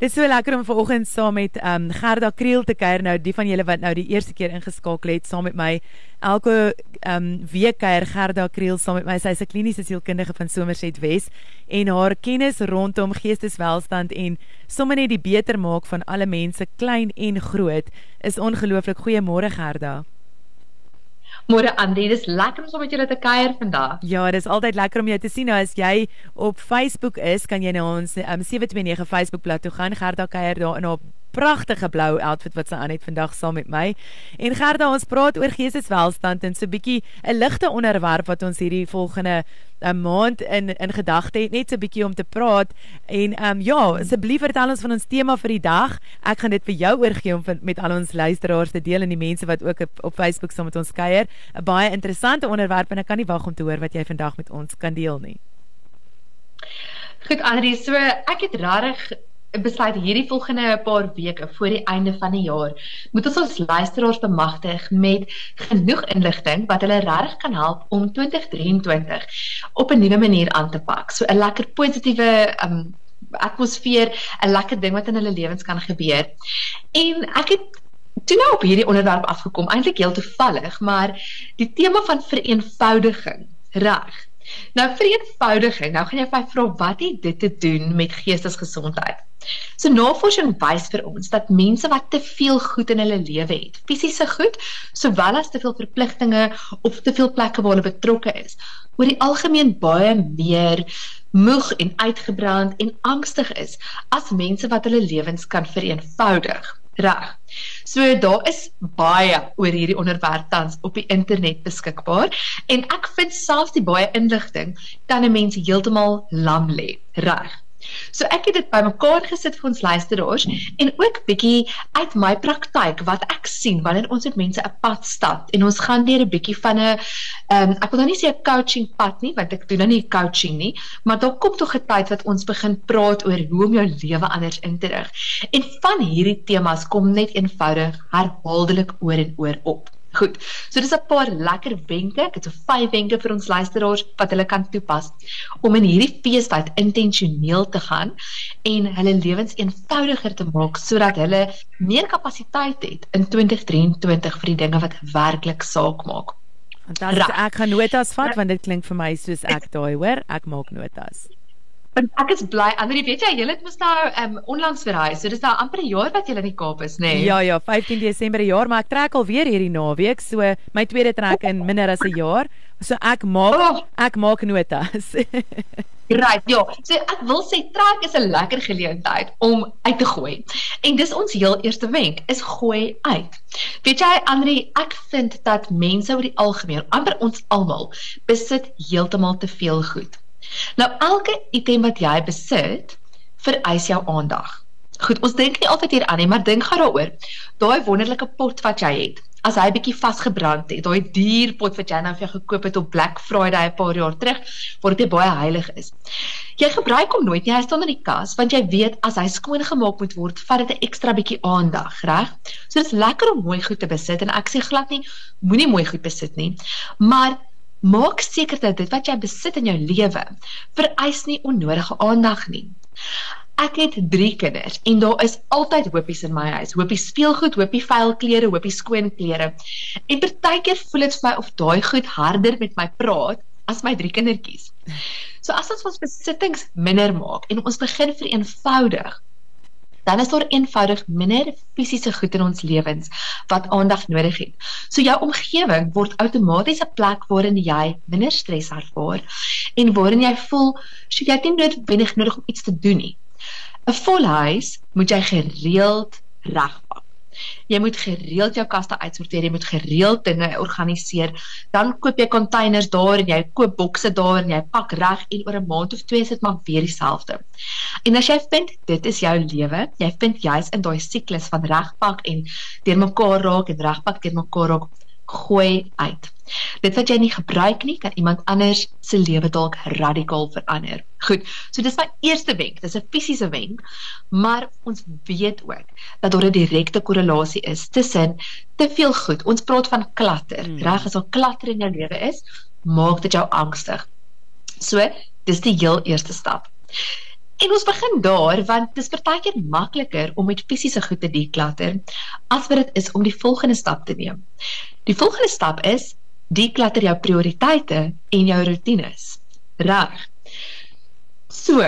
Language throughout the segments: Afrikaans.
Dit is so lekker om vanoggend saam met ehm um, Gerda Kriel te kuier. Nou die van julle wat nou die eerste keer ingeskakel het saam met my elke ehm um, week kuier Gerda Kriel saam met my. Sy's 'n kliniese sielkundige van Somerset Wes en haar kennis rondom geesteswelstand en sommer net die beter maak van alle mense klein en groot is ongelooflik. Goeiemôre Gerda Môre Andie, dis lekker om saam met julle te kuier vandag. Ja, dis altyd lekker om jou te sien. Nou as jy op Facebook is, kan jy na ons um, 729 Facebook bladsy toe gaan. Gerda kuier daar in haar pragtige blou outfit wat sy aan het vandag saam met my. En Gerda, ons praat oor geesteswelstand en so bietjie 'n ligte onderwerp wat ons hierdie volgende 'n uh, maand in in gedagte het net so 'n bietjie om te praat. En ehm um, ja, asseblief vertel ons van ons tema vir die dag. Ek gaan dit vir jou oorgee om met al ons luisteraars te deel en die mense wat ook op, op Facebook saam met ons kuier. 'n Baie interessante onderwerp en ek kan nie wag om te hoor wat jy vandag met ons kan deel nie. Goed Andri, so ek het regtig besluit hierdie volgende paar weke voor die einde van die jaar moet ons ons luisteraars bemagtig met genoeg inligting wat hulle regtig kan help om 2023 op 'n nuwe manier aan te pak. So 'n lekker positiewe um, atmosfeer, 'n lekker ding wat in hulle lewens kan gebeur. En ek het toe nou op hierdie onderwerp afgekom, eintlik heel toevallig, maar die tema van vereenvoudiging, reg. Nou vereenvoudiging, nou gaan jy my vra wat het dit te doen met geestesgesondheid? So navorsing wys vir ons dat mense wat te veel goed in hulle lewe het, fisiese goed, sowel as te veel verpligtinge of te veel plekke waar hulle betrokke is, oor die algemeen baie meer moeg en uitgebrand en angstig is as mense wat hulle lewens kan vereenvoudig. Reg. So daar is baie oor hierdie onderwerp tans op die internet beskikbaar en ek vind selfs die baie inligting kan 'n mens heeltemal lam lê. Reg. So ek het dit bymekaar gesit vir ons luisteraars en ook bietjie uit my praktyk wat ek sien wanneer ons met mense 'n pad stap en ons gaan deur 'n bietjie van 'n ehm um, ek wil nou nie sê 'n coaching pad nie want ek doen nou nie coaching nie, maar daar kom tog 'n tyd wat ons begin praat oor hoe om jou lewe anders in te rig. En van hierdie temas kom net eenvoudig herhaaldelik oor en oor op. Goed. So dis 'n paar lekker wenke. Ek het so vyf wenke vir ons luisteraars wat hulle kan toepas om in hierdie feestyd intentioneel te gaan en hulle lewens eenvoudiger te maak sodat hulle meer kapasiteit het in 2023 vir die dinge wat werklik saak maak. Fantasties. Ek gaan notas vat want dit klink vir my soos ek daai hoor. Ek maak notas. Want ek is bly. Andrie, weet jy, julle het mos nou um onlangs verhuis. So dis nou amper 'n jaar wat julle in die Kaap is, nê? Nee? Ja, ja, 15 Desember 'n jaar, maar ek trek alweer hierdie naweek, so my tweede trek in minder as 'n jaar. So ek maak oh. ek maak notas. Right, ja. So ek wil sê trek is 'n lekker geleentheid om uit te gooi. En dis ons heel eerste wenk, is gooi uit. Weet jy, Andrie, ek vind dat mense oor die algemeen, amper ons almal, besit heeltemal te veel goed. Nou elke item wat jy besit, vereis jou aandag. Goed, ons dink nie altyd hier aan nie, maar dink gou daaroor. Daai wonderlike pot wat jy het, as hy bietjie vasgebrand het, daai duur pot wat jy nou vir jou gekoop het op Black Friday 'n paar jaar terug, waar dit baie heilig is. Jy gebruik hom nooit nie, hy staan in die kas, want jy weet as hy skoon gemaak moet word, vat dit 'n ekstra bietjie aandag, reg? So dit is lekker om mooi goed te besit en ek sê glad nie moenie mooi goed besit nie, maar Maak seker dat dit wat jy besit in jou lewe vereis nie onnodige aandag nie. Ek het 3 kinders en daar is altyd hoopies in my huis. Hoopies speelgoed, hoopie vuil klere, hoopie skoon klere. En partykeer voel dit vir my of daai goed harder met my praat as my 3 kindertjies. So as ons ons besittings minder maak en ons begin vereenvoudig, dan is daar eenvoudig minder fisiese goed in ons lewens wat aandag nodig het. So jou omgewing word outomaties 'n plek waarin jy minder stres ervaar en waarin jy voel jy het nie noodwendig nodig om iets te doen nie. 'n Vol huis moet jy gereeld regpak. Jy moet gereeld jou kaste uitsorteer, jy moet gereeld dinge organiseer. Dan koop jy containers daar en jy koop bokse daar en jy pak reg en oor 'n maand of twee sit maar weer dieselfde. En as jy vind dit is jou lewe, jy vind jy's in daai siklus van regpak en deurmekaar raak en regpak deurmekaar raak, gooi uit. Dit wat jy nie gebruik nie, kan iemand anders se lewe dalk radikaal verander. Goed. So dis my eerste wenk. Dis 'n fisiese wenk, maar ons weet ook dat daar 'n direkte korrelasie is tussen te veel goed. Ons praat van klatter. Hmm. Reg as al klatter in jou lewe is, maak dit jou angstig. So, dis die heel eerste stap. En ons begin daar want dit is partykeer makliker om met fisiese goed te deklatter as wat dit is om die volgende stap te neem. Die volgende stap is deklatter jou prioriteite en jou rotines. Reg. So,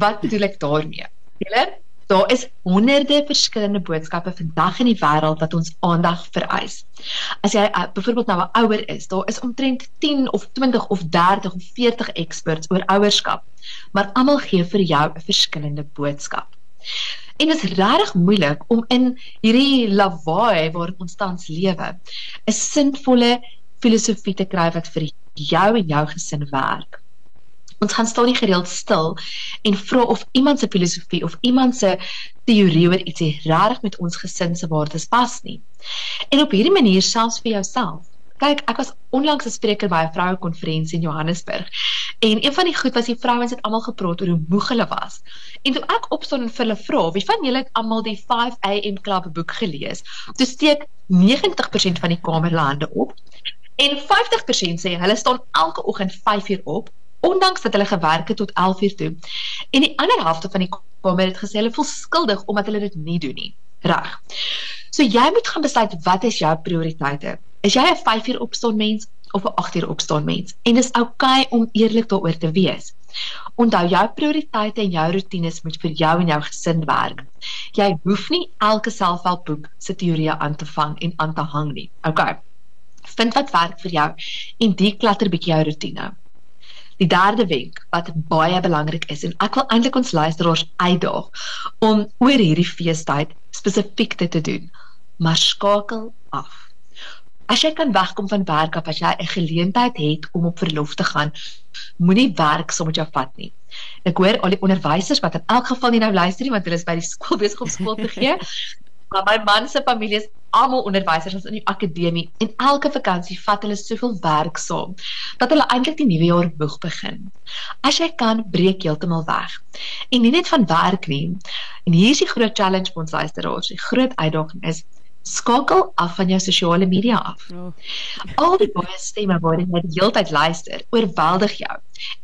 wat bedoel ek daarmee? Julle, daar is honderde verskillende boodskappe vandag in die wêreld wat ons aandag vereis. As jy uh, byvoorbeeld nou 'n ouer is, daar is omtrent 10 of 20 of 30 of 40 experts oor ouerskap, maar almal gee vir jou 'n verskillende boodskap. En dit is regtig moeilik om in hierdie lawaai waarin ons tans lewe, 'n sinvolle filosofie te kry wat vir jou en jou gesin werk. Ons gaan staan nie gereeld stil en vra of iemand se filosofie of iemand se teorie oor iets regtig met ons gesin se waardes pas nie. En op hierdie manier selfs vir jouself. Kyk, ek was onlangs 'n spreker by 'n vroue konferensie in Johannesburg. En een van die goed was die vrouens het almal gepraat oor hoe moeg hulle was. En toe ek opstaan en vir hulle vra, wie van julle het almal die 5am Club boek gelees? Toe steek 90% van die kamer hulle hande op En 50% sê hulle staan elke oggend 5uur op ondanks dat hulle gewerk het tot 11uur toe. En die ander helfte van die kamer het gesê hulle voel skuldig omdat hulle dit nie doen nie. Reg. So jy moet gaan besluit wat is jou prioriteite? Is jy 'n 5uur opstaan mens of 'n 8uur opstaan mens? En dis oukei okay om eerlik daaroor te wees. Onthou jou prioriteite en jou rotines moet vir jou en jou gesin werk. Jy hoef nie elke selfhelpboek se teorieë aan te vang en aan te hang nie. Okay vind wat werk vir jou en deklatter bietjie jou rotine. Die derde wenk wat baie belangrik is en ek wil eintlik ons luisteraars uitdaag om oor hierdie feestyd spesifiek dit te doen. Maar skakel af. As jy kan wegkom van werk af as jy 'n geleentheid het om op verlof te gaan, moenie werk saam met jou vat nie. Ek hoor al die onderwysers wat in elk geval nie nou luister nie want hulle is by die skool besig om skool te gee. Maar my man se familie is almal onderwysers ons in die akademie en elke vakansie vat hulle soveel werk saam dat hulle eintlik die nuwe jaar moeg begin. As jy kan, breek heeltemal weg. En nie net van werk nie. En hier is die groot challenge vir ons luisteraars. Die groot uitdaging is skakel af van jou sosiale media af. Oh. Al die baie stemme wat jy die hele tyd luister, oorweldig jou.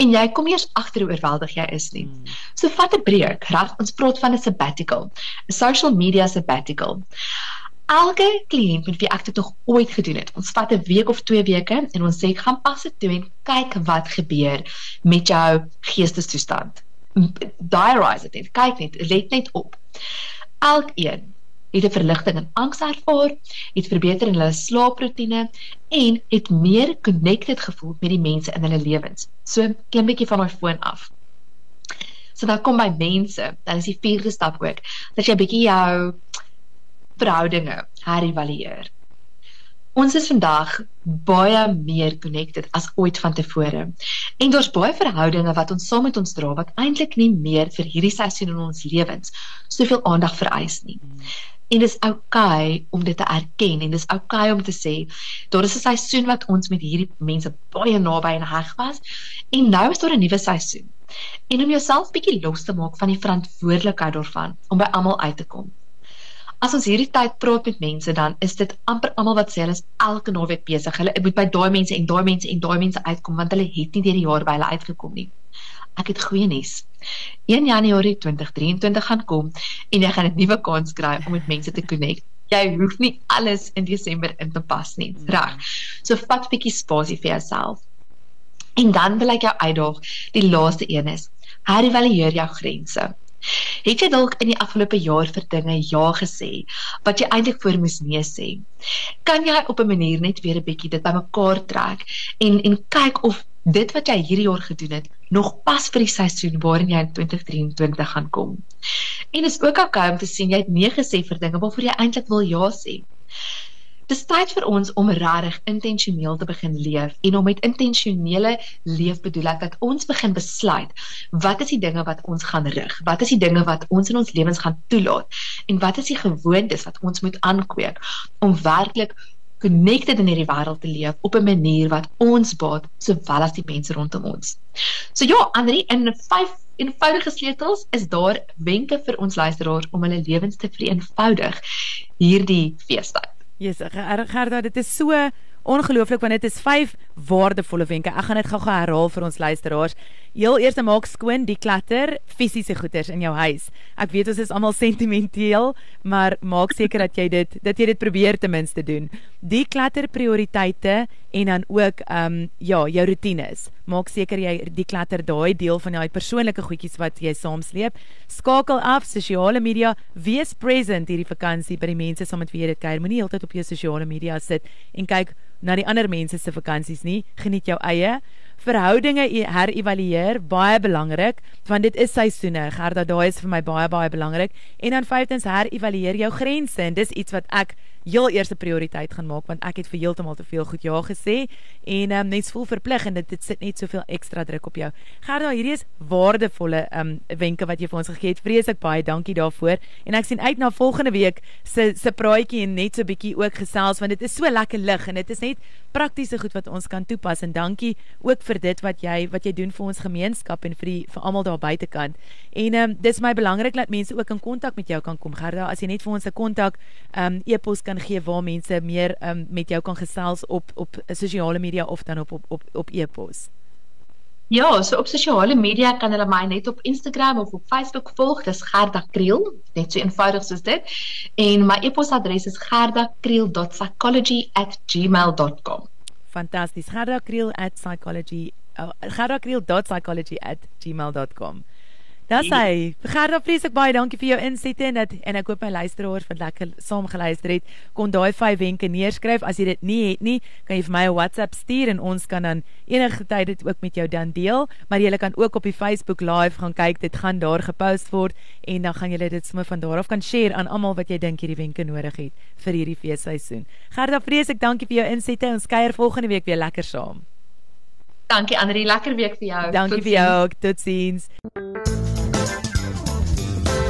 En jy kom eers agter hoe oorweldig jy is nie. Hmm. So vat 'n breek, reg? Ons praat van 'n sabbatical, 'n social media sabbatical. Elke kliënt met wie ek dit nog ooit gedoen het, ons vat 'n week of 2 weke en ons sê gaan pas dit toe en kyk wat gebeur met jou geestesstoestand. Diarise dit, kyk net, let net op. Elkeen het 'n verligting en angs ervaar, het verbeter in hulle slaaproetine en het meer connected gevoel met die mense in hulle lewens. So klim bietjie van my foon af. So dan kom by mense, dan is die vierde stap ook dat jy bietjie jou verhoudinge herëvalueer. Ons is vandag baie meer connected as ooit vantevore. En daar's baie verhoudinge wat ons saam met ons dra wat eintlik nie meer vir hierdie seisoen in ons lewens soveel aandag vereis nie. En dis oukei okay om dit te erken en dis oukei okay om te sê daar is 'n seisoen wat ons met hierdie mense baie naby en heg was en nou is daar 'n nuwe seisoen. En om jouself bietjie los te maak van die verantwoordelikheid daarvan om by almal uit te kom. As ons hierdie tyd praat met mense dan is dit amper almal wat sê hulle is elke naweek besig. Hulle moet by daai mense en daai mense en daai mense uitkom want hulle het nie deur die jaar by hulle uitgekom nie. Ek het goeie nuus. 1 Januarie 2023 gaan kom en jy gaan 'n nuwe kans kry om met mense te connect. Jy hoef nie alles in Desember in te pas nie. Mm. Reg. So vat 'n bietjie spasie vir jouself. En dan wil ek jou uitdaag. Die laaste een is: herëvalueer jou grense. Het jy dalk in die afgelope jaar vir dinge ja gesê wat jy eintlik voor moes nee sê? Kan jy op 'n manier net weer 'n bietjie dit bymekaar trek en en kyk of dit wat jy hierdie jaar gedoen het nog pas vir die seisoen waarin jy in 2023 gaan kom. En is ook okay om te sien jy het nee gesê vir dinge waarvoor jy eintlik wil ja sê. Dis tyd vir ons om regtig intentioneel te begin leef en om met intentionele leef bedoel ek dat ons begin besluit wat is die dinge wat ons gaan rig? Wat is die dinge wat ons in ons lewens gaan toelaat? En wat is die gewoontes wat ons moet aankweek om werklik connected in hierdie wêreld te leef op 'n manier wat ons baat sowel as die mense rondom ons. So ja, Andri, in 5 eenvoudige sleutels is daar wenke vir ons luisteraars om hulle lewens te vereenvoudig hierdie feestyd. Jesus, Gerda, dit is so ongelooflik want dit is vyf waardevolle wenke. Ek gaan dit gou-gou herhaal vir ons luisteraars. Heel eers maak skoon die klatter fisiese goederes in jou huis. Ek weet ons is almal sentimenteel, maar maak seker dat jy dit dat jy dit probeer ten minste doen. Die klatter prioriteite en dan ook ehm um, ja, jou rotines. Maak seker jy die klatter daai deel van jou persoonlike goedjies wat jy saamsleep. Skakel af sosiale media, wees present hierdie vakansie by die mense saam met wie jy dit kuier. Moenie heeltyd op jou sosiale media sit en kyk na die ander mense se vakansies nie. Geniet jou eie verhoudinge e-, herëvalueer baie belangrik want dit is seisoene Gerda daai is vir my baie baie belangrik en dan vyftens herëvalueer jou grense en dis iets wat ek heel eerste prioriteit gaan maak want ek het vir heeltemal te veel goed ja gesê en um, net voel verplig en dit, dit sit net soveel ekstra druk op jou. Gerda, hierdie is waardevolle um wenke wat jy vir ons gegee het. Vreeslik baie dankie daarvoor en ek sien uit na volgende week se se praatjie en net so bietjie ook gesels want dit is so lekker lig en dit is net praktiese goed wat ons kan toepas en dankie ook vir dit wat jy wat jy doen vir ons gemeenskap en vir die vir almal daar buitekant. En um dis my belangrik dat mense ook in kontak met jou kan kom. Gerda, as jy net vir ons 'n kontak um e-pos kan gee waar mense meer um, met jou kan gesels op op sosiale media of dan op op op, op e-pos. Ja, so op sosiale media kan hulle my net op Instagram of op Facebook volg. Dis Gerda Kriel, net so eenvoudig soos dit. En my e-posadres is gerdakriel.psychology@gmail.com. Fantasties. gerdakriel@psychology oh, gerdakriel.psychology@gmail.com. Dis hy. Gerda vreeslik baie dankie vir jou insette en dat en ek hoop my luisteraars wat lekker saam geluister het kon daai vyf wenke neerskryf. As jy dit nie het nie, kan jy vir my 'n WhatsApp stuur en ons kan dan enige tyd dit ook met jou dan deel. Maar jy kan ook op die Facebook live gaan kyk. Dit gaan daar gepost word en dan gaan jy dit sommer van daar af kan share aan almal wat jy dink hierdie wenke nodig het vir hierdie feesseisoen. Gerda vreeslik dankie vir jou insette. Ons kuier volgende week weer lekker saam. Dankie Andri, lekker week vir jou. Dankie Tot vir jou. Totsiens.